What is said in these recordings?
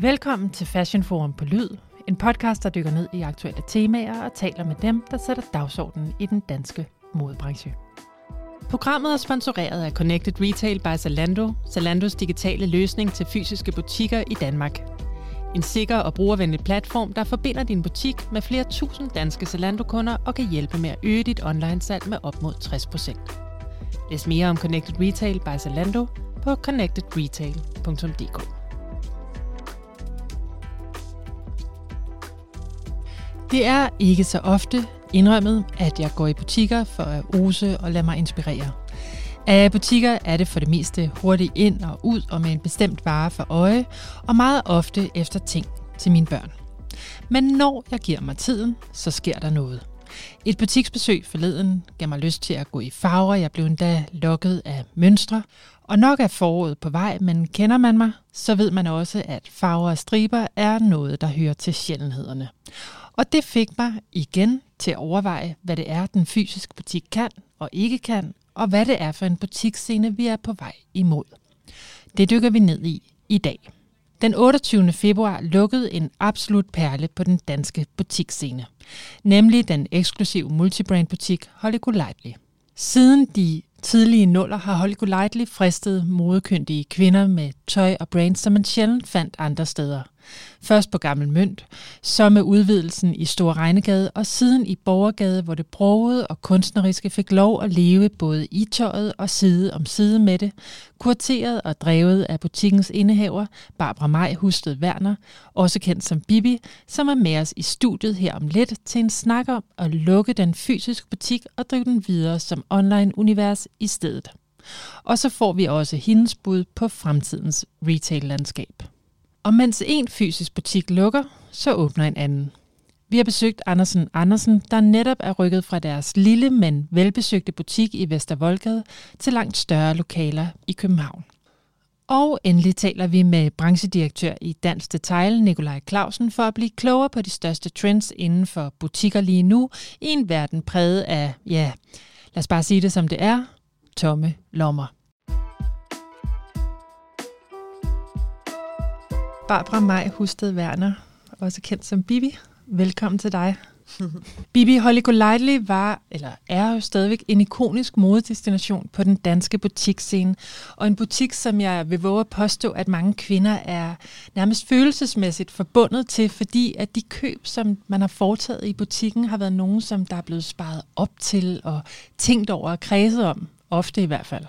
Velkommen til Fashion Forum på Lyd, en podcast, der dykker ned i aktuelle temaer og taler med dem, der sætter dagsordenen i den danske modebranche. Programmet er sponsoreret af Connected Retail by Zalando, Zalandos digitale løsning til fysiske butikker i Danmark. En sikker og brugervenlig platform, der forbinder din butik med flere tusind danske Zalando-kunder og kan hjælpe med at øge dit online-salg med op mod 60%. Læs mere om Connected Retail by Zalando på connectedretail.dk. Det er ikke så ofte indrømmet, at jeg går i butikker for at ose og lade mig inspirere. Af butikker er det for det meste hurtigt ind og ud og med en bestemt vare for øje, og meget ofte efter ting til mine børn. Men når jeg giver mig tiden, så sker der noget. Et butiksbesøg forleden gav mig lyst til at gå i farver. Jeg blev endda lokket af mønstre. Og nok er foråret på vej, men kender man mig, så ved man også, at farver og striber er noget, der hører til sjældenhederne. Og det fik mig igen til at overveje, hvad det er, den fysiske butik kan og ikke kan, og hvad det er for en butiksscene, vi er på vej imod. Det dykker vi ned i i dag. Den 28. februar lukkede en absolut perle på den danske butiksscene, nemlig den eksklusive multibrand-butik Holly Golightly. Siden de tidlige nuller har Holly Golightly fristet modekyndige kvinder med tøj og brands, som man sjældent fandt andre steder – Først på Gammel Mønt, så med udvidelsen i Store Regnegade, og siden i Borgergade, hvor det brogede og kunstneriske fik lov at leve både i tøjet og side om side med det, kurteret og drevet af butikkens indehaver, Barbara Maj Husted Werner, også kendt som Bibi, som er med os i studiet her om lidt til en snak om at lukke den fysiske butik og drive den videre som online-univers i stedet. Og så får vi også hendes bud på fremtidens retail-landskab. Og mens en fysisk butik lukker, så åbner en anden. Vi har besøgt Andersen Andersen, der netop er rykket fra deres lille, men velbesøgte butik i Vestervoldgade til langt større lokaler i København. Og endelig taler vi med branchedirektør i Dansk Detail, Nikolaj Clausen, for at blive klogere på de største trends inden for butikker lige nu, i en verden præget af, ja, lad os bare sige det som det er, tomme lommer. Barbara Maj Husted Werner, også kendt som Bibi. Velkommen til dig. Bibi Holly Golightly var, eller er jo stadigvæk en ikonisk modedestination på den danske butiksscene. Og en butik, som jeg vil våge at påstå, at mange kvinder er nærmest følelsesmæssigt forbundet til, fordi at de køb, som man har foretaget i butikken, har været nogen, som der er blevet sparet op til og tænkt over og kredset om, ofte i hvert fald.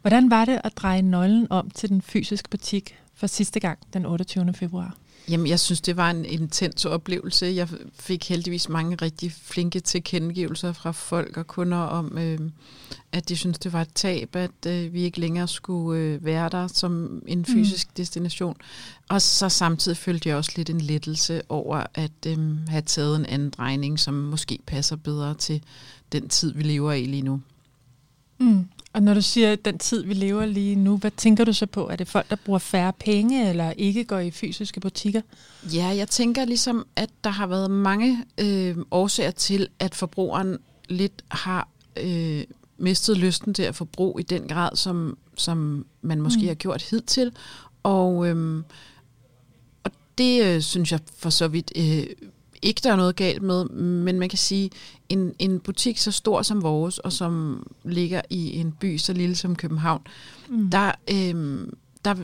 Hvordan var det at dreje nøglen om til den fysiske butik for sidste gang den 28. februar? Jamen, jeg synes, det var en intens oplevelse. Jeg fik heldigvis mange rigtig flinke tilkendegivelser fra folk og kunder om, øh, at de synes, det var et tab, at øh, vi ikke længere skulle øh, være der som en mm. fysisk mm. destination. Og så samtidig følte jeg også lidt en lettelse over at øh, have taget en anden drejning, som måske passer bedre til den tid, vi lever i lige nu. Mm. Og når du siger den tid, vi lever lige nu, hvad tænker du så på? Er det folk, der bruger færre penge, eller ikke går i fysiske butikker? Ja, jeg tænker ligesom, at der har været mange øh, årsager til, at forbrugeren lidt har øh, mistet lysten til at forbruge i den grad, som, som man måske mm. har gjort hidtil. Og, øh, og det øh, synes jeg for så vidt øh, ikke, der er noget galt med, men man kan sige, en, en butik så stor som vores, og som ligger i en by så lille som København, mm. der, øhm, der,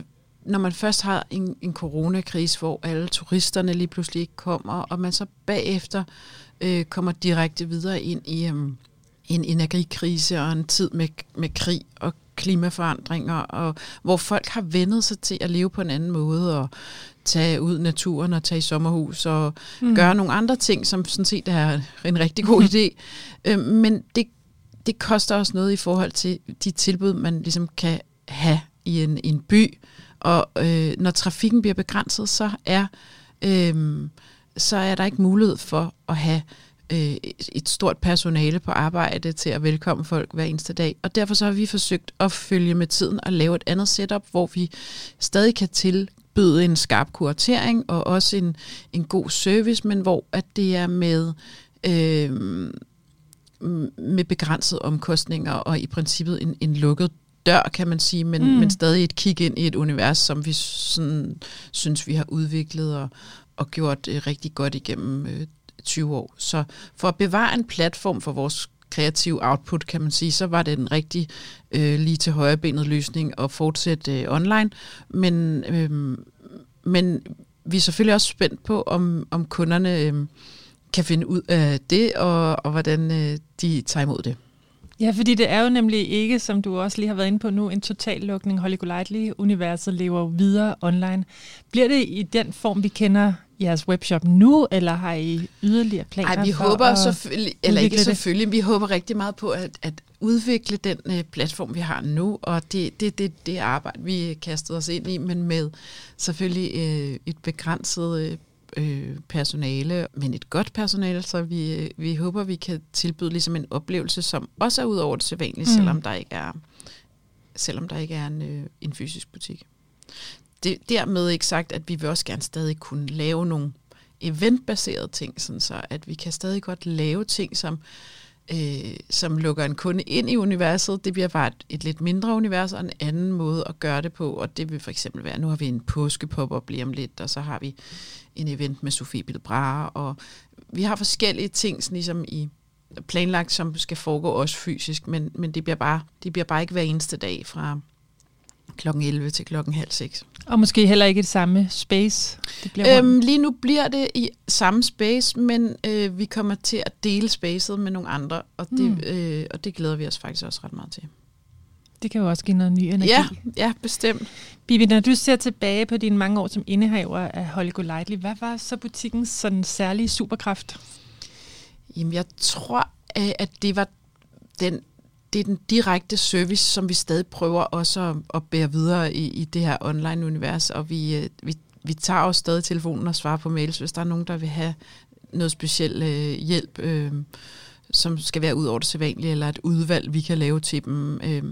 når man først har en, en coronakrise, hvor alle turisterne lige pludselig ikke kommer, og man så bagefter øh, kommer direkte videre ind i øhm, en energikrise og en tid med, med krig og klimaforandringer, og hvor folk har vendet sig til at leve på en anden måde, og tage ud i naturen og tage i sommerhus og mm. gøre nogle andre ting, som sådan set er en rigtig god idé. Øh, men det, det koster også noget i forhold til de tilbud, man ligesom kan have i en, i en by. Og øh, når trafikken bliver begrænset, så er, øh, så er der ikke mulighed for at have øh, et stort personale på arbejde til at velkomme folk hver eneste dag. Og derfor så har vi forsøgt at følge med tiden og lave et andet setup, hvor vi stadig kan tilbyde en skarp kuratering og også en, en god service, men hvor at det er med... Øh, med begrænsede omkostninger og i princippet en, en lukket dør, kan man sige, men, mm. men stadig et kig ind i et univers, som vi sådan, synes, vi har udviklet og, og gjort øh, rigtig godt igennem øh, 20 år. Så for at bevare en platform for vores kreative output, kan man sige, så var det en rigtig øh, lige til højrebenet løsning at fortsætte øh, online. Men, øh, men vi er selvfølgelig også spændt på, om, om kunderne øh, kan finde ud af det, og, og hvordan øh, de tager imod det. Ja, fordi det er jo nemlig ikke, som du også lige har været inde på nu, en total lukning. Holly Golightly-universet lever videre online. Bliver det i den form, vi kender jeres webshop nu, eller har I yderligere planer Nej, vi for håber at selvfølgelig, eller ikke det? selvfølgelig, vi håber rigtig meget på at, at udvikle den øh, platform, vi har nu, og det det, det, det arbejde, vi kastede os ind i, men med selvfølgelig øh, et begrænset øh, øh, personale, men et godt personale, så vi, øh, vi håber, vi kan tilbyde ligesom en oplevelse, som også er ud over det sædvanlige, mm. selvom der ikke er selvom der ikke er en, øh, en fysisk butik. Det, dermed ikke sagt, at vi vil også gerne stadig kunne lave nogle eventbaserede ting, sådan så at vi kan stadig godt lave ting, som øh, som lukker en kunde ind i universet. Det bliver bare et, et lidt mindre univers og en anden måde at gøre det på. Og det vil for eksempel være, nu har vi en påskepop lige om lidt, og så har vi en event med Sofie Bilbra, og vi har forskellige ting sådan ligesom i planlagt, som skal foregå også fysisk, men, men det, bliver bare, det bliver bare ikke hver eneste dag fra klokken 11 til klokken halv 6. Og måske heller ikke det samme space? Det bliver øhm, lige nu bliver det i samme space, men øh, vi kommer til at dele spacet med nogle andre, og det, mm. øh, og det glæder vi os faktisk også ret meget til. Det kan jo også give noget ny energi. Ja, ja bestemt. Bibi, når du ser tilbage på dine mange år som indehaver af Holly Golightly, hvad var så butikkens sådan særlige superkraft? Jamen, jeg tror, øh, at det var den det er den direkte service, som vi stadig prøver også at, at bære videre i, i det her online-univers, og vi, øh, vi, vi tager også stadig telefonen og svarer på mails, hvis der er nogen, der vil have noget speciel øh, hjælp, øh, som skal være ud over det sædvanlige, eller et udvalg, vi kan lave til dem. Øh.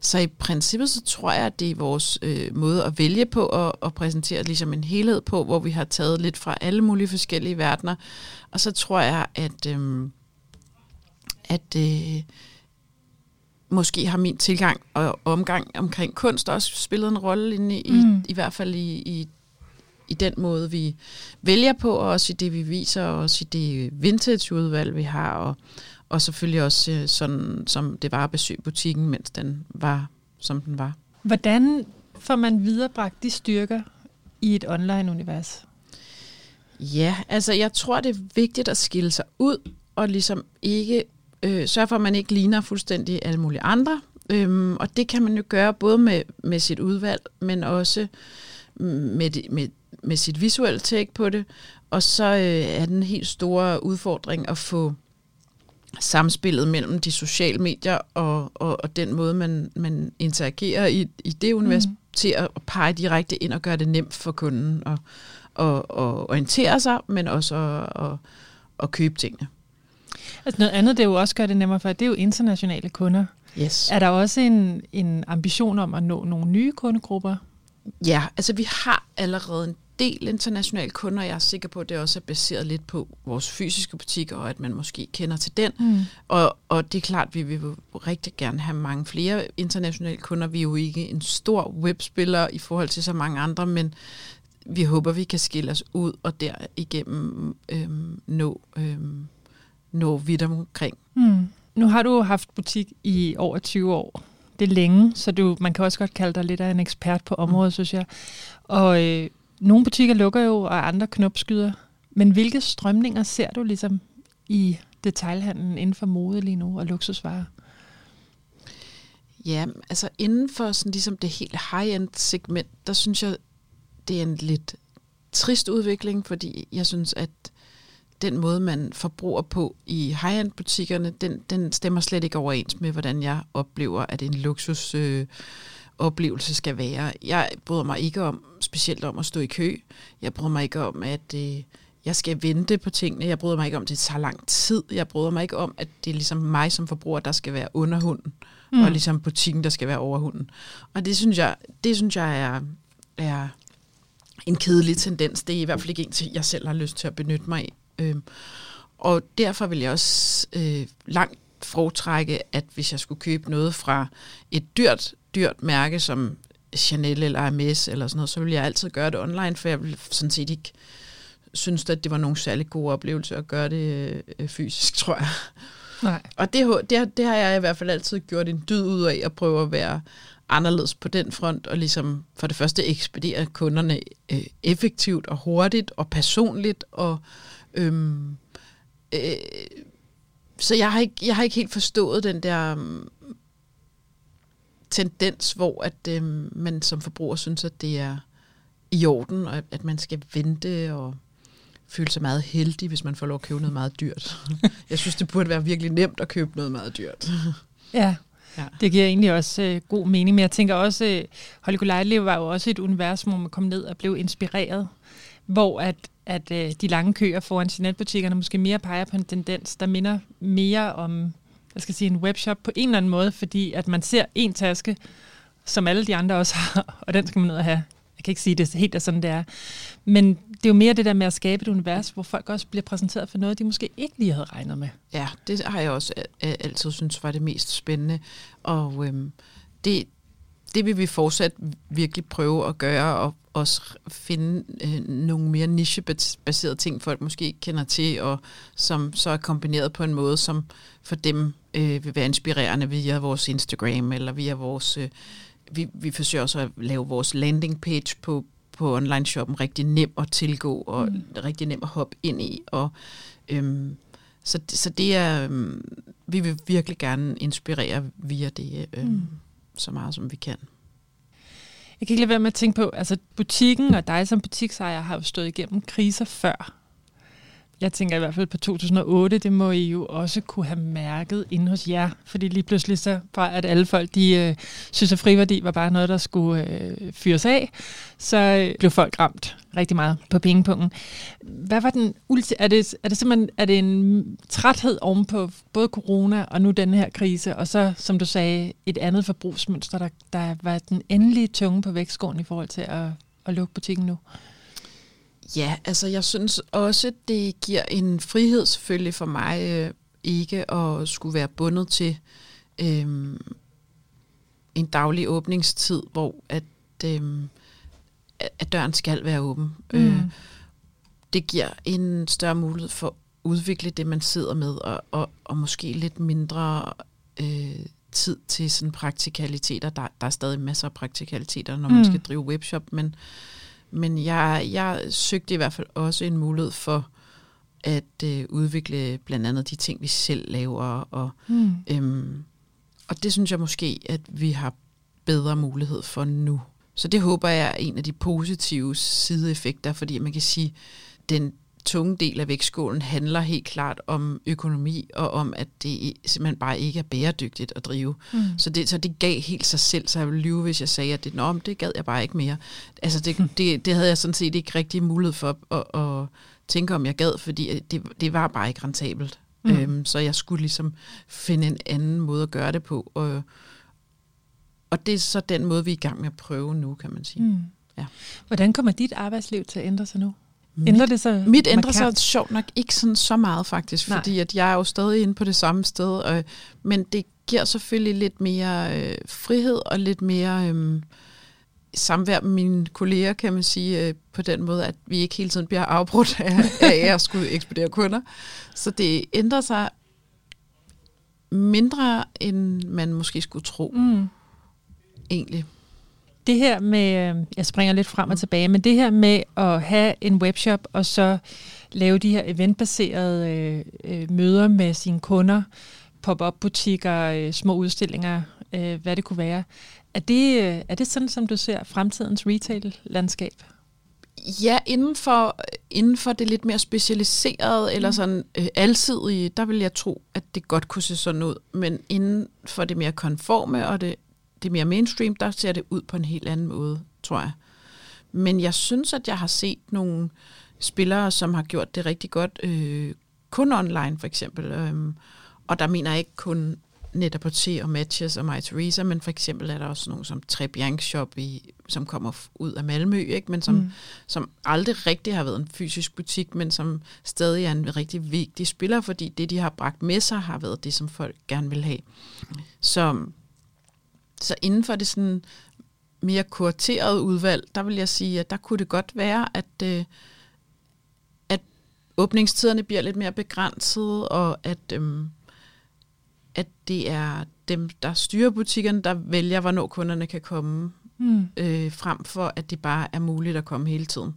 Så i princippet, så tror jeg, at det er vores øh, måde at vælge på og, og præsentere ligesom en helhed på, hvor vi har taget lidt fra alle mulige forskellige verdener. Og så tror jeg, at, øh, at øh, måske har min tilgang og omgang omkring kunst også spillet en rolle inde i, mm. i, i hvert fald i, i, i den måde, vi vælger på, og også i det, vi viser, og også i det vintage-udvalg, vi har, og, og selvfølgelig også øh, sådan, som det var at besøge butikken, mens den var, som den var. Hvordan får man viderebragt de styrker i et online-univers? Ja, altså jeg tror, det er vigtigt at skille sig ud, og ligesom ikke øh, sørge for, at man ikke ligner fuldstændig alle mulige andre. Øhm, og det kan man jo gøre både med, med sit udvalg, men også med, med, med sit visuelle take på det. Og så øh, er den helt store udfordring at få samspillet mellem de sociale medier og, og, og den måde, man, man interagerer i, i det univers, mm. til at pege direkte ind og gøre det nemt for kunden at, at, at orientere sig, men også at, at, at købe tingene. Altså noget andet, det jo også gør det nemmere for, det er jo internationale kunder. Yes. Er der også en, en ambition om at nå nogle nye kundegrupper? Ja, altså vi har allerede en del internationale kunder. Jeg er sikker på, at det også er baseret lidt på vores fysiske butikker, og at man måske kender til den. Mm. Og, og det er klart, at vi vil rigtig gerne have mange flere internationale kunder. Vi er jo ikke en stor webspiller i forhold til så mange andre, men vi håber, vi kan skille os ud og derigennem øhm, nå øhm, nå vidt omkring. Mm. Nu har du haft butik i over 20 år. Det er længe, så du, man kan også godt kalde dig lidt af en ekspert på området, mm. synes jeg. Og øh, nogle butikker lukker jo, og andre knopskyder. Men hvilke strømninger ser du ligesom i detailhandlen inden for mode lige nu og luksusvarer? Ja, altså inden for sådan ligesom det helt high-end segment, der synes jeg, det er en lidt trist udvikling, fordi jeg synes, at den måde, man forbruger på i high-end butikkerne, den, den stemmer slet ikke overens med, hvordan jeg oplever, at en luksus øh, oplevelse skal være. Jeg bryder mig ikke om, specielt om at stå i kø. Jeg bryder mig ikke om, at øh, jeg skal vente på tingene. Jeg bryder mig ikke om, at det tager lang tid. Jeg bryder mig ikke om, at det er ligesom mig som forbruger, der skal være under hunden, mm. og ligesom butikken, der skal være over hunden. Og det synes jeg, det synes jeg er, er en kedelig tendens. Det er i hvert fald ikke en, jeg selv har lyst til at benytte mig af. Øh, og derfor vil jeg også øh, langt foretrække, at hvis jeg skulle købe noget fra et dyrt dyrt mærke som Chanel eller Hermes eller sådan noget, så vil jeg altid gøre det online, for jeg vil sådan set ikke synes, at det var nogle særlig gode oplevelser at gøre det øh, fysisk, tror jeg. Nej. Og det, det, det har jeg i hvert fald altid gjort en dyd ud af at prøve at være anderledes på den front, og ligesom for det første ekspedere kunderne øh, effektivt og hurtigt og personligt. Og, øhm, øh, så jeg har, ikke, jeg har ikke helt forstået den der um, tendens, hvor at øh, man som forbruger synes, at det er i orden, og at man skal vente og føle sig meget heldig, hvis man får lov at købe noget meget dyrt. Jeg synes, det burde være virkelig nemt at købe noget meget dyrt. Ja, Ja. Det giver egentlig også øh, god mening, men jeg tænker også, øh, Holger Lightly var jo også et univers, hvor man kom ned og blev inspireret, hvor at, at øh, de lange køer foran netbutikkerne måske mere peger på en tendens, der minder mere om jeg skal sige, en webshop på en eller anden måde, fordi at man ser en taske, som alle de andre også har, og den skal man ned og have. Jeg kan ikke sige, det helt er sådan, det er. Men det er jo mere det der med at skabe et univers, hvor folk også bliver præsenteret for noget, de måske ikke lige havde regnet med. Ja, det har jeg også øh, øh, altid synes var det mest spændende. Og øhm, det, det vil vi fortsat virkelig prøve at gøre, og også finde øh, nogle mere nichebaserede ting, folk måske ikke kender til, og som så er kombineret på en måde, som for dem øh, vil være inspirerende via vores Instagram, eller via vores... Øh, vi, vi forsøger også at lave vores landing page på, på online-shoppen rigtig nem at tilgå, og mm. rigtig nem at hoppe ind i, og øhm, så, så det er, øhm, vi vil virkelig gerne inspirere via det, øhm, mm. så meget som vi kan. Jeg kan ikke lade være med at tænke på, altså butikken og dig som butiksejer har jo stået igennem kriser før. Jeg tænker i hvert fald på 2008, det må I jo også kunne have mærket inde hos jer, fordi lige pludselig så fra at alle folk, de øh, synes, at friværdi var bare noget, der skulle øh, fyres af, så øh, blev folk ramt rigtig meget på pengepunkten. Hvad var den ulti- er det, er det simpelthen er det en træthed ovenpå både corona og nu den her krise, og så, som du sagde, et andet forbrugsmønster, der, der var den endelige tunge på vægtskåren i forhold til at, at lukke butikken nu? Ja, altså jeg synes også, det giver en frihed selvfølgelig for mig øh, ikke at skulle være bundet til øh, en daglig åbningstid, hvor at, øh, at døren skal være åben. Mm. Øh, det giver en større mulighed for at udvikle det, man sidder med, og, og, og måske lidt mindre øh, tid til sådan praktikaliteter. Der, der er stadig masser af praktikaliteter, når man mm. skal drive webshop, men men jeg, jeg søgte i hvert fald også en mulighed for at øh, udvikle blandt andet de ting, vi selv laver. Og, mm. øhm, og det synes jeg måske, at vi har bedre mulighed for nu. Så det håber jeg er en af de positive sideeffekter, fordi man kan sige, den tunge del af vægtskålen handler helt klart om økonomi, og om, at det simpelthen bare ikke er bæredygtigt at drive. Mm. Så, det, så det gav helt sig selv, så jeg ville lyve, hvis jeg sagde, at det, Nå, det gad jeg bare ikke mere. Altså det, mm. det, det havde jeg sådan set ikke rigtig mulighed for at, at, at tænke, om jeg gad, fordi det, det var bare ikke rentabelt. Mm. Øhm, så jeg skulle ligesom finde en anden måde at gøre det på. Og, og det er så den måde, vi er i gang med at prøve nu, kan man sige. Mm. Ja. Hvordan kommer dit arbejdsliv til at ændre sig nu? Ændrer det sig Mit ændrer sig sjovt nok ikke sådan så meget faktisk, Nej. fordi at jeg er jo stadig inde på det samme sted, og, men det giver selvfølgelig lidt mere øh, frihed og lidt mere øh, samvær med mine kolleger, kan man sige, øh, på den måde, at vi ikke hele tiden bliver afbrudt af, af at skulle ekspedere kunder. Så det ændrer sig mindre, end man måske skulle tro, mm. egentlig det her med, øh, jeg springer lidt frem og tilbage, men det her med at have en webshop og så lave de her eventbaserede øh, øh, møder med sine kunder, pop-up butikker, øh, små udstillinger, øh, hvad det kunne være. Er det, øh, er det sådan, som du ser fremtidens retail-landskab? Ja, inden for, inden for det lidt mere specialiserede, mm. eller sådan øh, alsidige, der vil jeg tro, at det godt kunne se sådan ud. Men inden for det mere konforme og det det mere mainstream, der ser det ud på en helt anden måde, tror jeg. Men jeg synes, at jeg har set nogle spillere, som har gjort det rigtig godt, øh, kun online for eksempel. Øh, og der mener jeg ikke kun netop på T og Matches og My Teresa, men for eksempel er der også nogen som Trebiank Shop, i, som kommer ud af Malmø, ikke? men som, mm. som aldrig rigtig har været en fysisk butik, men som stadig er en rigtig vigtig spiller, fordi det, de har bragt med sig, har været det, som folk gerne vil have. Så Så inden for det sådan mere kurateret udvalg, der vil jeg sige, at der kunne det godt være, at, øh, at åbningstiderne bliver lidt mere begrænset, og at, øh, at det er dem, der styrer butikkerne, der vælger, hvornår kunderne kan komme, mm. øh, frem for at det bare er muligt at komme hele tiden,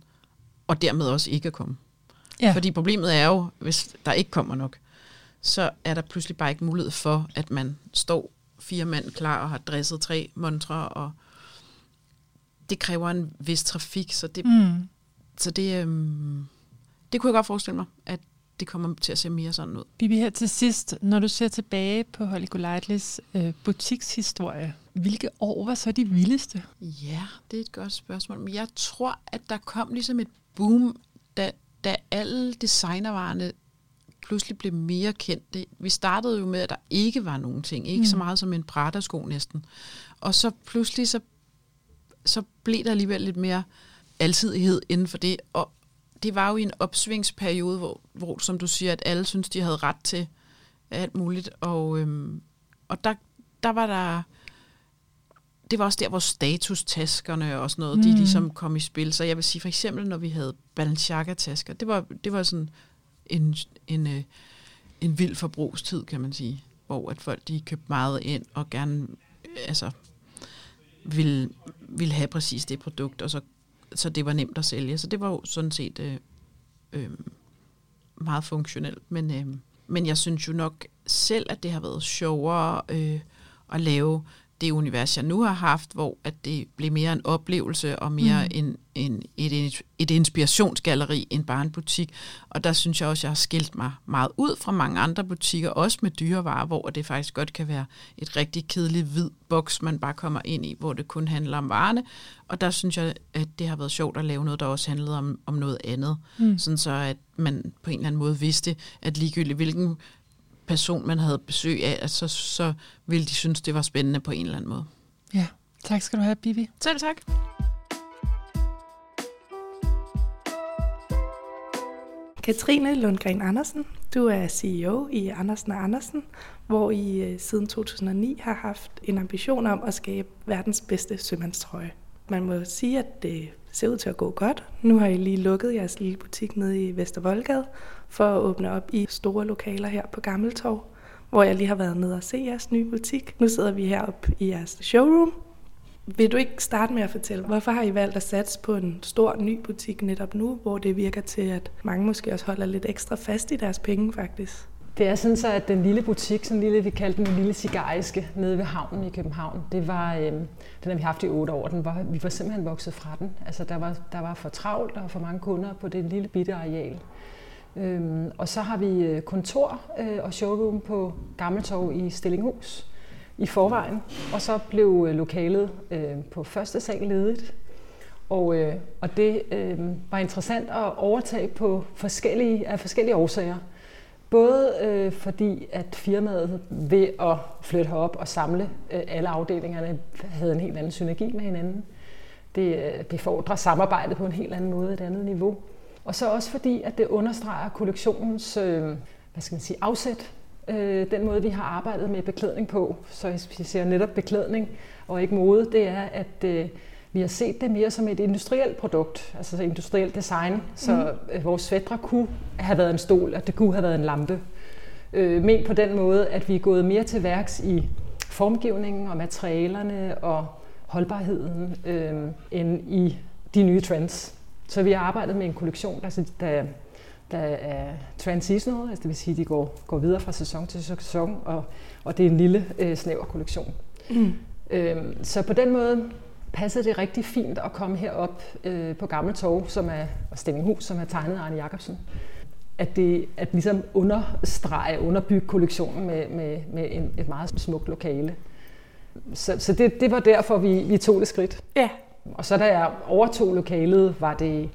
og dermed også ikke at komme. Ja. Fordi problemet er jo, hvis der ikke kommer nok, så er der pludselig bare ikke mulighed for, at man står fire mand klar og har dresset tre montre, og det kræver en vis trafik, så det, mm. så det, øhm, det kunne jeg godt forestille mig, at det kommer til at se mere sådan ud. Bibi, her til sidst, når du ser tilbage på Holly Golightly's øh, butikshistorie, hvilke år var så de vildeste? Ja, det er et godt spørgsmål. Men jeg tror, at der kom ligesom et boom, da, da alle designervarerne pludselig blev mere kendte. Vi startede jo med, at der ikke var nogen ting. Ikke mm. så meget som en Prada-sko næsten. Og så pludselig, så, så blev der alligevel lidt mere alsidighed inden for det. Og det var jo i en opsvingsperiode, hvor, hvor som du siger, at alle synes de havde ret til alt muligt. Og, øhm, og der, der var der... Det var også der, hvor statustaskerne og sådan noget, mm. de ligesom kom i spil. Så jeg vil sige for eksempel, når vi havde Balenciaga-tasker, det var, det var sådan en, en, øh, en vild forbrugstid, kan man sige, hvor at folk de købte meget ind og gerne øh, altså, ville, ville have præcis det produkt, og så, så det var nemt at sælge. Så det var jo sådan set øh, øh, meget funktionelt. Men, øh, men jeg synes jo nok selv, at det har været sjovere øh, at lave det univers, jeg nu har haft, hvor at det blev mere en oplevelse og mere mm. en, en, et, et inspirationsgalleri end bare en butik. Og der synes jeg også, at jeg har skilt mig meget ud fra mange andre butikker, også med dyrevarer, hvor det faktisk godt kan være et rigtig kedeligt hvid boks, man bare kommer ind i, hvor det kun handler om varerne. Og der synes jeg, at det har været sjovt at lave noget, der også handlede om, om noget andet. Mm. Sådan så, at man på en eller anden måde vidste, at ligegyldigt hvilken person, man havde besøg af, så, så ville de synes, det var spændende på en eller anden måde. Ja, tak skal du have, Bibi. Selv tak. Katrine Lundgren Andersen, du er CEO i Andersen og Andersen, hvor I øh, siden 2009 har haft en ambition om at skabe verdens bedste sømandstrøje. Man må sige, at det ser ud til at gå godt. Nu har I lige lukket jeres lille butik nede i Vestervoldgade for at åbne op i store lokaler her på Gammeltorv, hvor jeg lige har været nede og se jeres nye butik. Nu sidder vi heroppe i jeres showroom. Vil du ikke starte med at fortælle, hvorfor har I valgt at satse på en stor ny butik netop nu, hvor det virker til, at mange måske også holder lidt ekstra fast i deres penge faktisk? Det er sådan så, at den lille butik, sådan lille, vi kaldte den lille cigariske, nede ved havnen i København, det var, øh, den har vi haft i otte år. Den var, vi var simpelthen vokset fra den. Altså, der var, der var for travlt og for mange kunder på det lille bitte areal. Øhm, og så har vi øh, kontor øh, og showroom på Gammeltorv i Stillinghus i forvejen. Og så blev øh, lokalet øh, på første sal ledigt. Og, øh, og det øh, var interessant at overtage på forskellige, af forskellige årsager. Både øh, fordi, at firmaet ved at flytte herop og samle øh, alle afdelingerne havde en helt anden synergi med hinanden. Det øh, befordrer samarbejdet på en helt anden måde, et andet niveau. Og så også fordi, at det understreger kollektionens øh, hvad skal man sige, afsæt. Øh, den måde, vi har arbejdet med beklædning på, så jeg siger netop beklædning og ikke mode, det er, at øh, vi har set det mere som et industrielt produkt, altså industrielt design. Så mm. vores svætre kunne have været en stol, og det kunne have været en lampe. Øh, men på den måde, at vi er gået mere til værks i formgivningen og materialerne og holdbarheden, øh, end i de nye trends. Så vi har arbejdet med en kollektion, der, der, der er transitional, altså det vil sige, at de går, går videre fra sæson til sæson, og, og det er en lille øh, snæver kollektion. Mm. Øhm, så på den måde passede det rigtig fint at komme herop øh, på Gammel Torv, som er og Stemminghus, som er tegnet af Arne Jacobsen. At det at ligesom understrege, underbygge kollektionen med, med, med en, et meget smukt lokale. Så, så det, det var derfor, vi, vi tog det skridt. Ja, og så da jeg overtog lokalet, var det,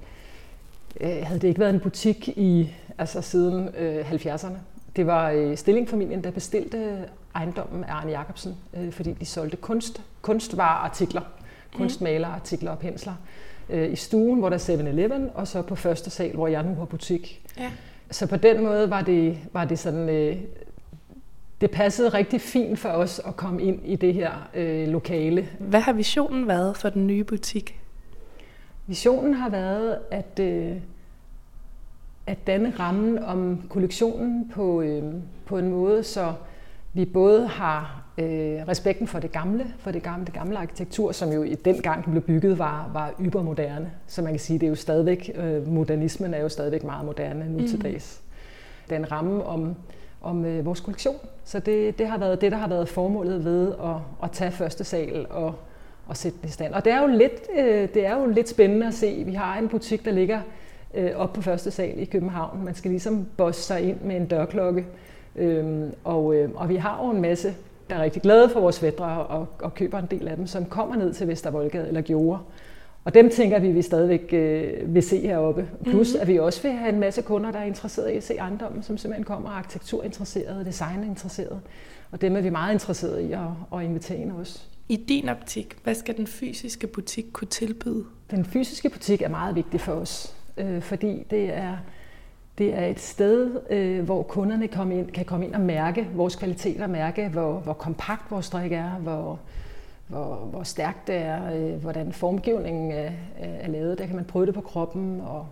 øh, havde det ikke været en butik i altså siden øh, 70'erne. Det var øh, Stillingfamilien, der bestilte ejendommen af Arne Jacobsen, øh, fordi de solgte kunst, kunstvareartikler, mm. Kunstmalerartikler og pensler. Øh, I stuen, hvor der er 7-Eleven, og så på første sal, hvor jeg nu har butik. Ja. Så på den måde var det, var det sådan... Øh, det passede rigtig fint for os at komme ind i det her øh, lokale. Hvad har visionen været for den nye butik? Visionen har været at, øh, at danne rammen om kollektionen på, øh, på en måde, så vi både har øh, respekten for det gamle, for det gamle, det gamle arkitektur, som jo i den gang den blev bygget var, var ybermoderne. Så man kan sige, det er jo stadigvæk, øh, modernismen er jo stadigvæk meget moderne nu mm. til dags. Den ramme om, om øh, vores kollektion. Så det, det har været det, der har været formålet ved at, at tage første sal og, og sætte den i stand. Og det er jo lidt, øh, det er jo lidt spændende at se. Vi har en butik, der ligger øh, op på første sal i København. Man skal ligesom bosse sig ind med en dørklokke. Øhm, og, øh, og vi har jo en masse, der er rigtig glade for vores vædre og, og køber en del af dem, som kommer ned til Vestervoldgade eller Gjorde. Og dem tænker vi, vi stadigvæk øh, vil se heroppe. Plus mm-hmm. at vi også vil have en masse kunder, der er interesserede i at se ejendommen, som simpelthen kommer arkitekturinteresserede, designinteresserede. Og dem er vi meget interesserede i at, at invitere ind også. I din optik, hvad skal den fysiske butik kunne tilbyde? Den fysiske butik er meget vigtig for os, øh, fordi det er, det er et sted, øh, hvor kunderne kom ind, kan komme ind og mærke vores kvalitet og mærke hvor, hvor kompakt vores strik er, hvor, hvor, hvor stærkt det er, øh, hvordan formgivningen er, er lavet. Der kan man prøve det på kroppen og,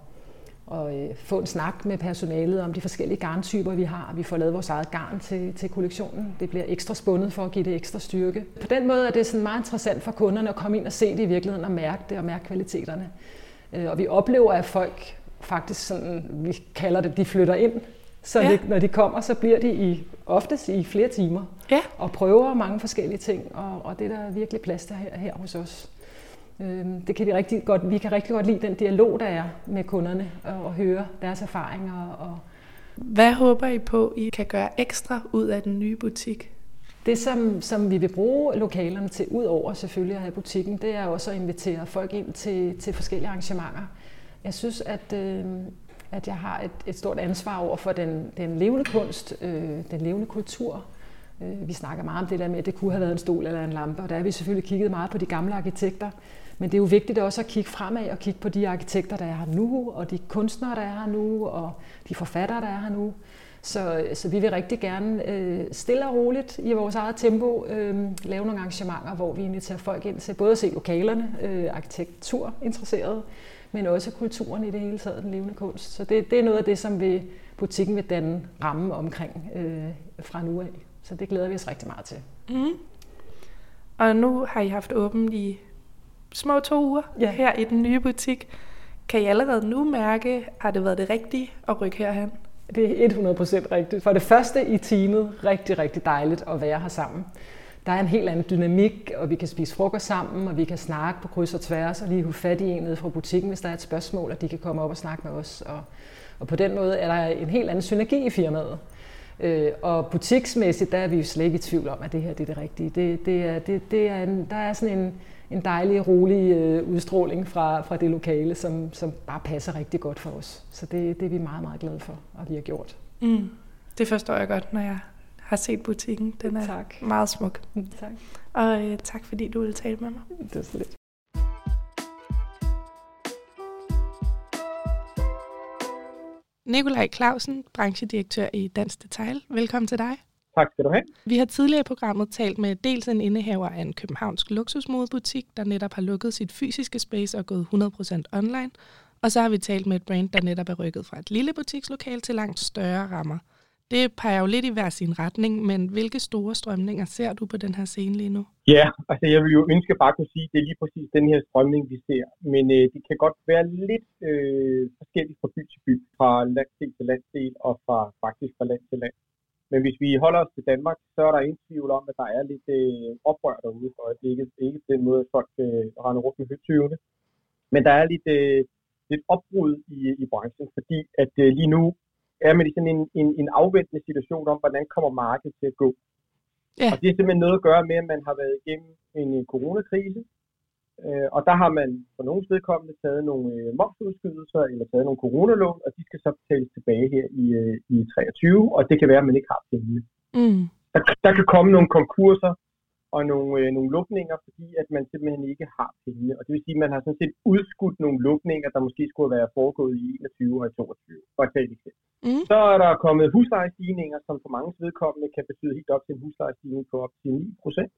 og øh, få en snak med personalet om de forskellige garntyper, vi har. Vi får lavet vores eget garn til, til kollektionen. Det bliver ekstra spundet for at give det ekstra styrke. På den måde er det sådan meget interessant for kunderne at komme ind og se det i virkeligheden og mærke det og mærke kvaliteterne. Øh, og vi oplever, at folk faktisk sådan, vi kalder det, de flytter ind. Så ja. det, når de kommer, så bliver de i, oftest i flere timer ja. og prøver mange forskellige ting, og, og det er der virkelig plads til her, her hos os. Øhm, det kan de rigtig godt, vi kan rigtig godt lide den dialog, der er med kunderne, og, og høre deres erfaringer. Og Hvad håber I på, I kan gøre ekstra ud af den nye butik? Det, som, som vi vil bruge lokalerne til, ud over selvfølgelig at have butikken, det er også at invitere folk ind til, til forskellige arrangementer. Jeg synes, at, øh, at jeg har et, et stort ansvar over for den, den levende kunst, øh, den levende kultur. Øh, vi snakker meget om det der med, at det kunne have været en stol eller en lampe, og der har vi selvfølgelig kigget meget på de gamle arkitekter. Men det er jo vigtigt også at kigge fremad og kigge på de arkitekter, der er her nu, og de kunstnere, der er her nu, og de forfattere, der er her nu. Så, så vi vil rigtig gerne øh, stille og roligt i vores eget tempo øh, lave nogle arrangementer, hvor vi inviterer folk ind til både at se lokalerne, øh, arkitekturinteresserede, men også kulturen i det hele taget, den levende kunst. Så det, det er noget af det, som vi, butikken vil danne ramme omkring øh, fra nu af. Så det glæder vi os rigtig meget til. Mm. Og nu har I haft åbent i små to uger ja. her i den nye butik. Kan I allerede nu mærke, har det været det rigtige at rykke herhen? Det er 100% rigtigt. For det første i teamet, rigtig, rigtig dejligt at være her sammen. Der er en helt anden dynamik, og vi kan spise frokost sammen, og vi kan snakke på kryds og tværs, og lige have fat i en nede fra butikken, hvis der er et spørgsmål, og de kan komme op og snakke med os. Og, og på den måde er der en helt anden synergi i firmaet. Øh, og butiksmæssigt, der er vi jo slet ikke i tvivl om, at det her det er det rigtige. Det, det er, det, det er en, der er sådan en, en dejlig, rolig øh, udstråling fra, fra det lokale, som, som bare passer rigtig godt for os. Så det, det er vi meget, meget glade for, at vi har gjort. Mm. Det forstår jeg godt, når jeg har set butikken. Den er tak. meget smuk. Mm, tak. Og øh, tak fordi du ville tale med mig. Det er så lidt. Nikolaj Clausen, branchedirektør i Dansk Detail. Velkommen til dig. Tak skal du have. Vi har tidligere i programmet talt med dels en indehaver af en københavnsk luksusmodebutik, der netop har lukket sit fysiske space og gået 100% online. Og så har vi talt med et brand, der netop er rykket fra et lille butikslokal til langt større rammer. Det peger jo lidt i hver sin retning, men hvilke store strømninger ser du på den her scene lige nu? Ja, altså jeg vil jo ønske bare kunne sige, at det er lige præcis den her strømning, vi ser. Men øh, det kan godt være lidt øh, forskelligt fra by til by, fra landsdel til landsdel og fra faktisk fra land til land. Men hvis vi holder os til Danmark, så er der ingen tvivl om, at der er lidt øh, oprør derude for øjeblikket. Ikke på den måde, at folk øh, render rundt med høtyvene. Men der er lidt, øh, lidt opbrud i, i branchen, fordi at øh, lige nu er man i sådan en, en, en afventende situation om, hvordan kommer markedet til at gå. Ja. Og det er simpelthen noget at gøre med, at man har været igennem en coronakrise, øh, og der har man for nogle vedkommende taget nogle øh, momsudskydelser eller taget nogle coronalån, og de skal så betales tilbage her i, øh, i 23, og det kan være, at man ikke har pengene. Mm. Der, der kan komme nogle konkurser, og nogle, øh, nogle lukninger, fordi at man simpelthen ikke har pengene. Og det vil sige, at man har sådan set udskudt nogle lukninger, der måske skulle være foregået i 21 og 22. For at tage et eksempel. Mm. Så er der kommet huslejestigninger, som for mange vedkommende kan betyde helt op til en huslejestigning på op til 9 procent.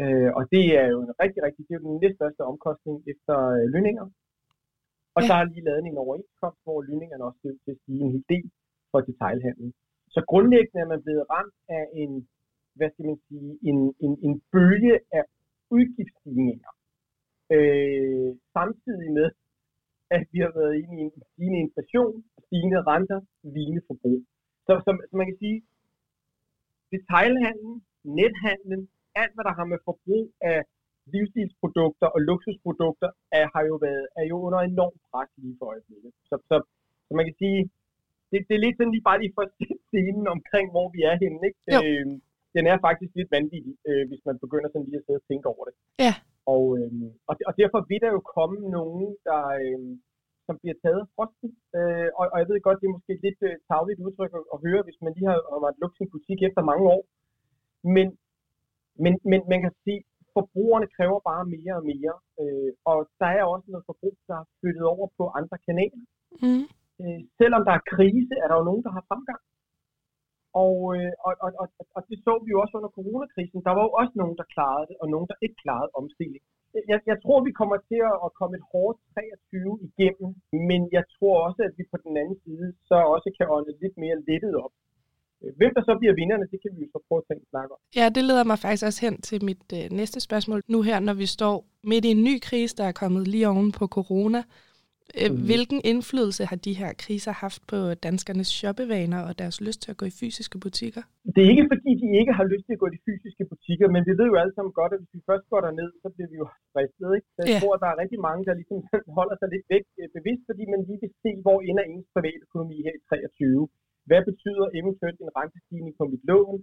Øh, og det er jo en rigtig, rigtig, det er jo den næststørste omkostning efter øh, lønninger. Og ja. der er lige lavet en overenskomst, hvor lønningerne også skal til at stige en hel del for detailhandlen. Så grundlæggende er man blevet ramt af en hvad skal man sige, en, en, en bølge af udgiftsstigninger. Øh, samtidig med, at vi har været inde i en stigende inflation, stigende renter, vigende forbrug. Så, så, så man kan sige, detailhandlen, nethandlen, alt hvad der har med forbrug af livsstilsprodukter og luksusprodukter, er, har jo været, er jo under enorm pres lige for øjeblikket. Så, så, så man kan sige, det, det er lidt sådan lige bare lige for scenen omkring, hvor vi er henne. Ikke? Øh, den er faktisk lidt vanvittig, øh, hvis man begynder sådan lige at sidde og tænke over det. Ja. Og, øh, og, og derfor vil der jo komme nogen, der, øh, som bliver taget af frosten. Øh, og, og jeg ved godt, det er måske lidt øh, tavligt udtryk at, at høre, hvis man lige har, har været lukket sin butik efter mange år. Men, men, men man kan sige, forbrugerne kræver bare mere og mere. Øh, og der er også noget forbrug, der er flyttet over på andre kanaler. Mm. Øh, selvom der er krise, er der jo nogen, der har fremgang. Og, øh, og, og, og, og det så vi jo også under coronakrisen. Der var jo også nogen, der klarede det, og nogen, der ikke klarede omstilling. Jeg, jeg tror, vi kommer til at komme et hårdt 23 igennem, men jeg tror også, at vi på den anden side så også kan ånde lidt mere lettet op. Hvem der så bliver vinderne, det kan vi jo så prøve at tænke snakke om. Ja, det leder mig faktisk også hen til mit øh, næste spørgsmål. Nu her, når vi står midt i en ny krise, der er kommet lige oven på corona, Øh, mm. Hvilken indflydelse har de her kriser haft på danskernes shoppevaner og deres lyst til at gå i fysiske butikker? Det er ikke fordi, de ikke har lyst til at gå i de fysiske butikker, men vi ved jo alle sammen godt, at hvis vi først går derned, så bliver vi jo fristet. Ikke? Så jeg ja. tror, at der er rigtig mange, der ligesom holder sig lidt væk øh, bevidst, fordi man lige vil se, hvor ender ens private økonomi her i 23. Hvad betyder eventuelt en rentestigning på mit lån?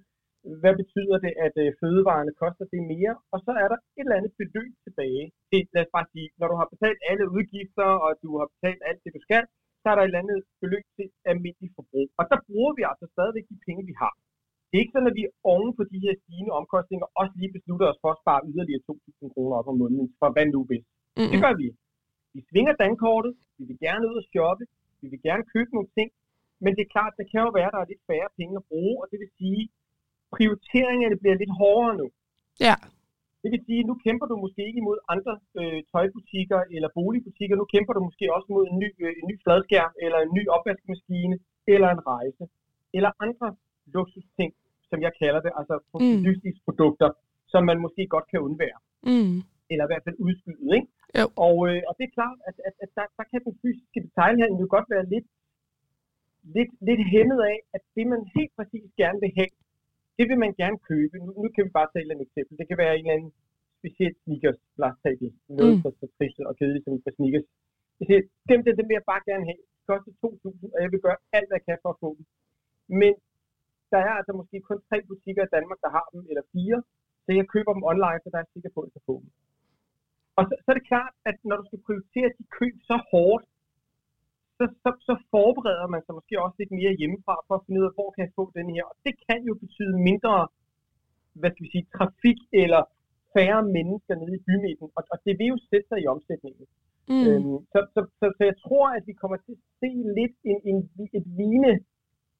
hvad betyder det, at øh, fødevarene koster det mere? Og så er der et eller andet beløb tilbage. Det, lad os bare sige, når du har betalt alle udgifter, og du har betalt alt det, du skal, så er der et eller andet beløb til almindelig forbrug. Og der bruger vi altså stadigvæk de penge, vi har. Det er ikke sådan, at vi oven på de her stigende omkostninger også lige beslutter os for at spare yderligere 2.000 kroner op om måneden, for hvad nu hvis. Mm-hmm. Det gør vi. Vi svinger dankortet, vi vil gerne ud og shoppe, vi vil gerne købe nogle ting, men det er klart, der kan jo være, at der er lidt færre penge at bruge, og det vil sige, prioriteringerne bliver lidt hårdere nu. Ja. Det vil sige, at nu kæmper du måske ikke imod andre øh, tøjbutikker eller boligbutikker. Nu kæmper du måske også mod en ny, øh, en ny fladskærm, eller en ny opvaskemaskine, eller en rejse, eller andre luksusting, som jeg kalder det, altså mm. livsstilsprodukter, som man måske godt kan undvære. Mm. Eller i hvert fald udskyde, ikke? Jo. Og, øh, og det er klart, at, at, at der, der kan den fysiske detailhandel jo godt være lidt, lidt, lidt hæmmet af, at det man helt præcis gerne vil have, det vil man gerne købe. Nu, nu kan vi bare tage et eksempel. Det kan være en eller anden speciel sneakers, lad os tage det. Noget mm. så, så trist og kedeligt som for sneakers. Jeg siger, dem, dem, dem vil jeg bare gerne have. Det koster 2.000, og jeg vil gøre alt, hvad jeg kan for at få dem. Men der er altså måske kun tre butikker i Danmark, der har dem, eller fire. Så jeg køber dem online, så der er sikker på, at jeg kan få dem. Og så, så er det klart, at når du skal prioritere de køb så hårdt, så, så, så forbereder man sig måske også lidt mere hjemmefra for at finde ud af, hvor kan jeg få den her. Og det kan jo betyde mindre, hvad skal vi sige, trafik eller færre mennesker nede i bymidten. Og, og det vil jo sætte sig i omsætningen. Mm. Øhm, så, så, så, så jeg tror, at vi kommer til at se lidt en, en, et vigende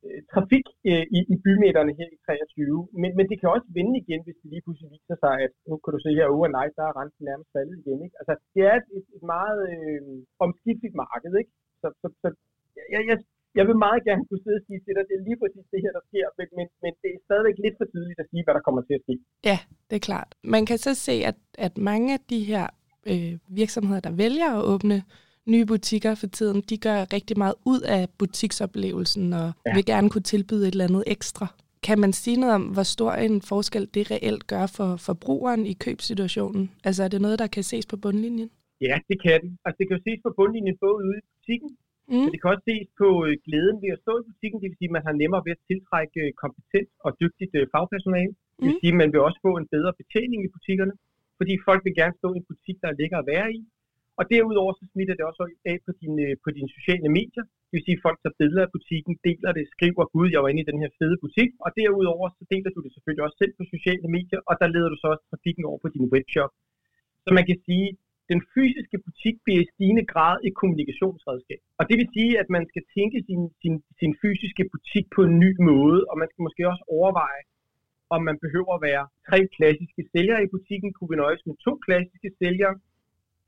øh, trafik øh, i, i bymidterne her i 23. Men, men det kan også vende igen, hvis det lige pludselig viser sig, at nu kan du se her overnight, der er renten nærmest faldet igen. Ikke? Altså, det er et, et meget øh, omskifteligt marked, ikke? Så, så, så jeg, jeg, jeg vil meget gerne kunne sidde og sige til dig, det er lige præcis det her, der sker, men, men, men det er stadigvæk lidt for tidligt at sige, hvad der kommer til at ske. Ja, det er klart. Man kan så se, at, at mange af de her øh, virksomheder, der vælger at åbne nye butikker for tiden, de gør rigtig meget ud af butiksoplevelsen og ja. vil gerne kunne tilbyde et eller andet ekstra. Kan man sige noget om, hvor stor en forskel det reelt gør for forbrugeren i købsituationen? Altså er det noget, der kan ses på bundlinjen? Ja, det kan det. Altså det kan jo ses på bundlinjen både ude i butikken, mm. men det kan også ses på øh, glæden ved at stå i butikken. Det vil sige, at man har nemmere ved at tiltrække øh, kompetent og dygtigt øh, fagpersonale. Mm. Det vil sige, at man vil også få en bedre betjening i butikkerne, fordi folk vil gerne stå i en butik, der er lækker at være i. Og derudover så smitter det også af på dine, på dine sociale medier. Det vil sige, at folk tager billeder af butikken, deler det, skriver, gud, jeg var inde i den her fede butik. Og derudover så deler du det selvfølgelig også selv på sociale medier, og der leder du så også trafikken over på din webshop. Så man kan sige, den fysiske butik bliver i stigende grad et kommunikationsredskab. Og det vil sige, at man skal tænke sin, sin, sin fysiske butik på en ny måde, og man skal måske også overveje, om man behøver at være tre klassiske sælgere i butikken. Kunne vi nøjes med to klassiske sælgere?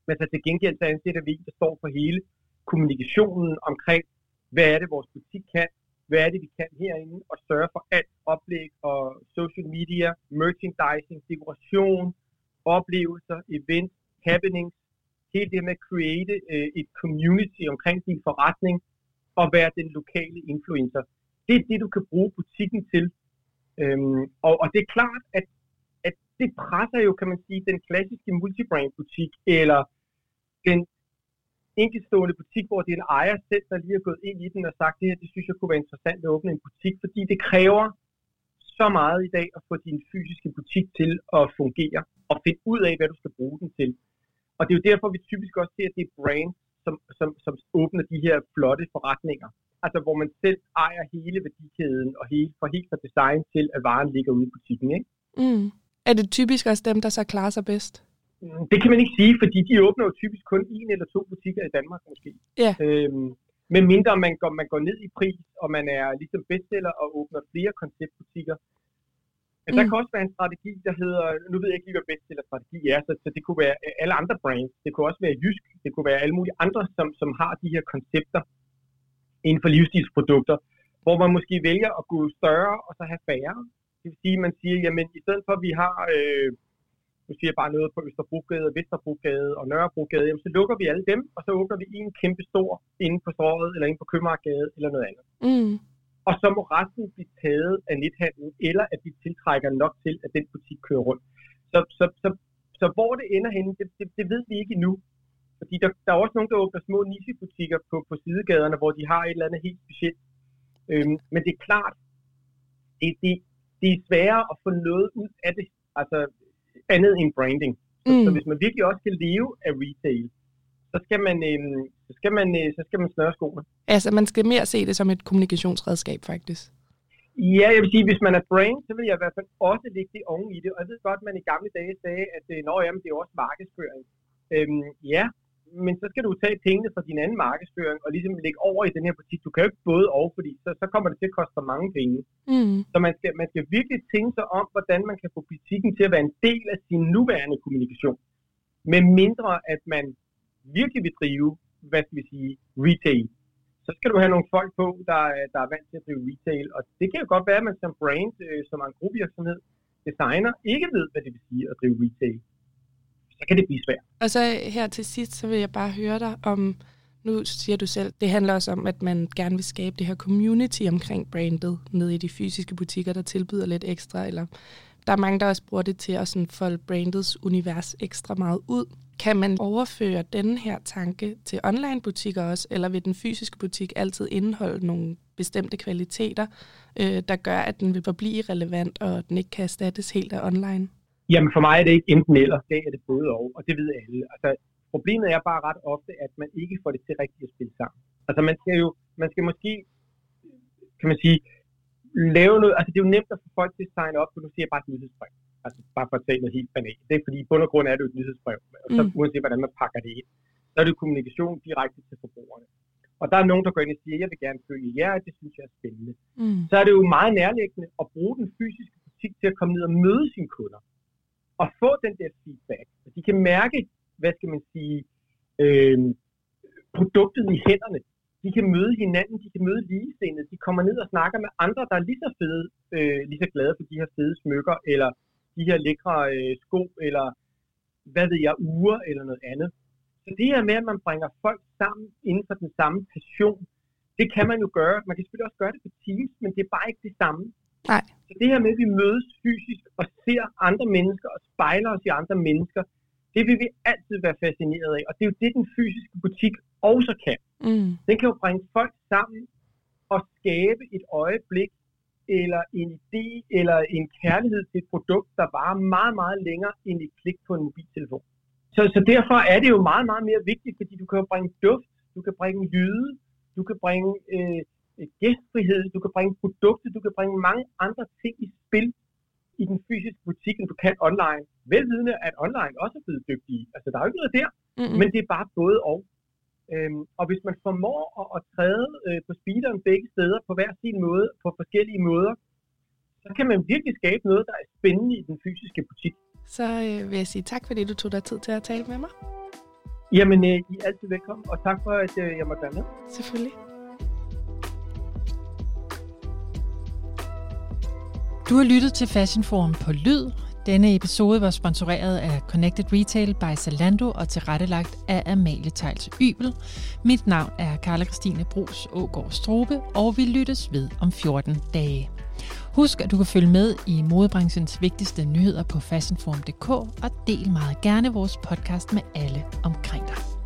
Men så til gengæld så ansætter vi, der står for hele kommunikationen omkring, hvad er det, vores butik kan, hvad er det, vi kan herinde, og sørge for alt oplæg og social media, merchandising, dekoration, oplevelser, events, happenings, hele det med at create øh, et community omkring din forretning og være den lokale influencer. Det er det, du kan bruge butikken til. Øhm, og, og det er klart, at, at det presser jo, kan man sige, den klassiske multibrand butik, eller den enkeltstående butik, hvor det er en ejer selv, der lige er gået ind i den og sagt, det her, det synes jeg kunne være interessant at åbne en butik, fordi det kræver så meget i dag at få din fysiske butik til at fungere og finde ud af, hvad du skal bruge den til. Og det er jo derfor, vi typisk også ser, at det er brand, som, som, som åbner de her flotte forretninger. Altså hvor man selv ejer hele værdikæden og hele, fra helt fra design til, at varen ligger ude i butikken. Ikke? Mm. Er det typisk også dem, der så klarer sig bedst? Mm, det kan man ikke sige, fordi de åbner jo typisk kun en eller to butikker i Danmark måske. Ja. Øhm, men mindre man går, man går ned i pris, og man er ligesom bestseller og åbner flere konceptbutikker, men mm. der kan også være en strategi, der hedder, nu ved jeg ikke lige, hvad bestseller-strategi er, så, så det kunne være alle andre brands, det kunne også være Jysk, det kunne være alle mulige andre, som, som har de her koncepter inden for livsstilsprodukter, hvor man måske vælger at gå større og så have færre. Det vil sige, at man siger, jamen i stedet for at vi har, øh, nu siger jeg bare noget på Østerbrogade, Vesterbrogade og Nørrebrogade, jamen, så lukker vi alle dem, og så åbner vi en kæmpe stor inde på Strøget, eller inde på Købmarkgade, eller noget andet. Mm og så må resten blive taget af nethandlen, eller at de tiltrækker nok til, at den butik kører rundt. Så, så, så, så hvor det ender henne, det, det, det ved vi ikke endnu. Fordi der, der er også nogen, der åbner små nichebutikker på, på sidegaderne, hvor de har et eller andet helt specielt. Øhm, men det er klart, det, det, det er sværere at få noget ud af det, altså andet end branding. Så, mm. så hvis man virkelig også skal leve af retail, så skal man, øh, så skal man, øh, så skal man snøre skoene. Altså, man skal mere se det som et kommunikationsredskab, faktisk. Ja, jeg vil sige, hvis man er brand, så vil jeg i hvert fald også lægge det oven i det. Og jeg ved godt, at man i gamle dage sagde, at øh, Nå, jamen, det er også markedsføring. Øhm, ja, men så skal du tage pengene fra din anden markedsføring og ligesom lægge over i den her butik. Du kan jo ikke både og, fordi så, så kommer det til at koste for mange penge. Mm. Så man skal, man skal virkelig tænke sig om, hvordan man kan få butikken til at være en del af sin nuværende kommunikation. Med mindre at man virkelig vil drive, hvad skal vi sige, retail, så skal du have nogle folk på, der, der er vant til at drive retail. Og det kan jo godt være, at man som brand, øh, som en gruppevirksomhed, designer, ikke ved, hvad det vil sige at drive retail. Så kan det blive svært. Og så her til sidst, så vil jeg bare høre dig om, nu siger du selv, det handler også om, at man gerne vil skabe det her community omkring brandet nede i de fysiske butikker, der tilbyder lidt ekstra, eller der er mange, der også bruger det til at sådan folde brandets univers ekstra meget ud. Kan man overføre denne her tanke til online-butikker også, eller vil den fysiske butik altid indeholde nogle bestemte kvaliteter, øh, der gør, at den vil forblive relevant, og den ikke kan erstattes helt af online? Jamen for mig er det ikke enten eller, det er det både og, og det ved alle. Altså, problemet er bare ret ofte, at man ikke får det til rigtigt at spille sammen. Altså man skal jo, man skal måske, kan man sige, lave noget, altså det er jo nemt at få folk til at signe op, for nu siger jeg bare et nyhedsbrev. Altså bare for at tage noget helt banalt. Det er fordi i bund og grund er det jo et nyhedsbrev, og så mm. uanset hvordan man pakker det ind, så er det kommunikation direkte til forbrugerne. Og der er nogen, der går ind og siger, jeg vil gerne følge jer, det synes jeg er spændende. Mm. Så er det jo meget nærliggende at bruge den fysiske butik til at komme ned og møde sine kunder. Og få den der feedback. Så de kan mærke, hvad skal man sige, øh, produktet i hænderne. De kan møde hinanden, de kan møde ligesindede. De kommer ned og snakker med andre, der er lige så fede, øh, lige så glade for de her fede smykker, eller de her lækre øh, sko, eller hvad ved jeg, uger, eller noget andet. Så det her med, at man bringer folk sammen inden for den samme passion, det kan man jo gøre. Man kan selvfølgelig også gøre det på Teams, men det er bare ikke det samme. Nej. Så det her med, at vi mødes fysisk og ser andre mennesker og spejler os i andre mennesker, det vil vi altid være fascineret af. Og det er jo det, den fysiske butik også kan. Mm. Den kan jo bringe folk sammen og skabe et øjeblik, eller en idé, eller en kærlighed til et produkt, der varer meget, meget længere end et klik på en mobiltelefon. så, så derfor er det jo meget, meget mere vigtigt, fordi du kan jo bringe duft, du kan bringe lyde, du kan bringe øh, gæstfrihed, du kan bringe produkter, du kan bringe mange andre ting i spil i den fysiske butik, end du kan online. Velvidende, at online også er blevet dygtige. Altså, der er jo ikke noget der, mm-hmm. men det er bare både og. Øhm, og hvis man formår at, at træde øh, på speederen begge steder på hver sin måde, på forskellige måder, så kan man virkelig skabe noget, der er spændende i den fysiske butik. Så øh, vil jeg sige tak, fordi du tog dig tid til at tale med mig. Jamen, øh, I er altid velkommen, og tak for, at øh, jeg måtte være med. Selvfølgelig. Du har lyttet til Fashion Forum på Lyd. Denne episode var sponsoreret af Connected Retail by Zalando og tilrettelagt af Amalie Tejls Ybel. Mit navn er Karla Christine Brus Ågaard Strobe, og vi lyttes ved om 14 dage. Husk, at du kan følge med i modebranchens vigtigste nyheder på fashionforum.dk og del meget gerne vores podcast med alle omkring dig.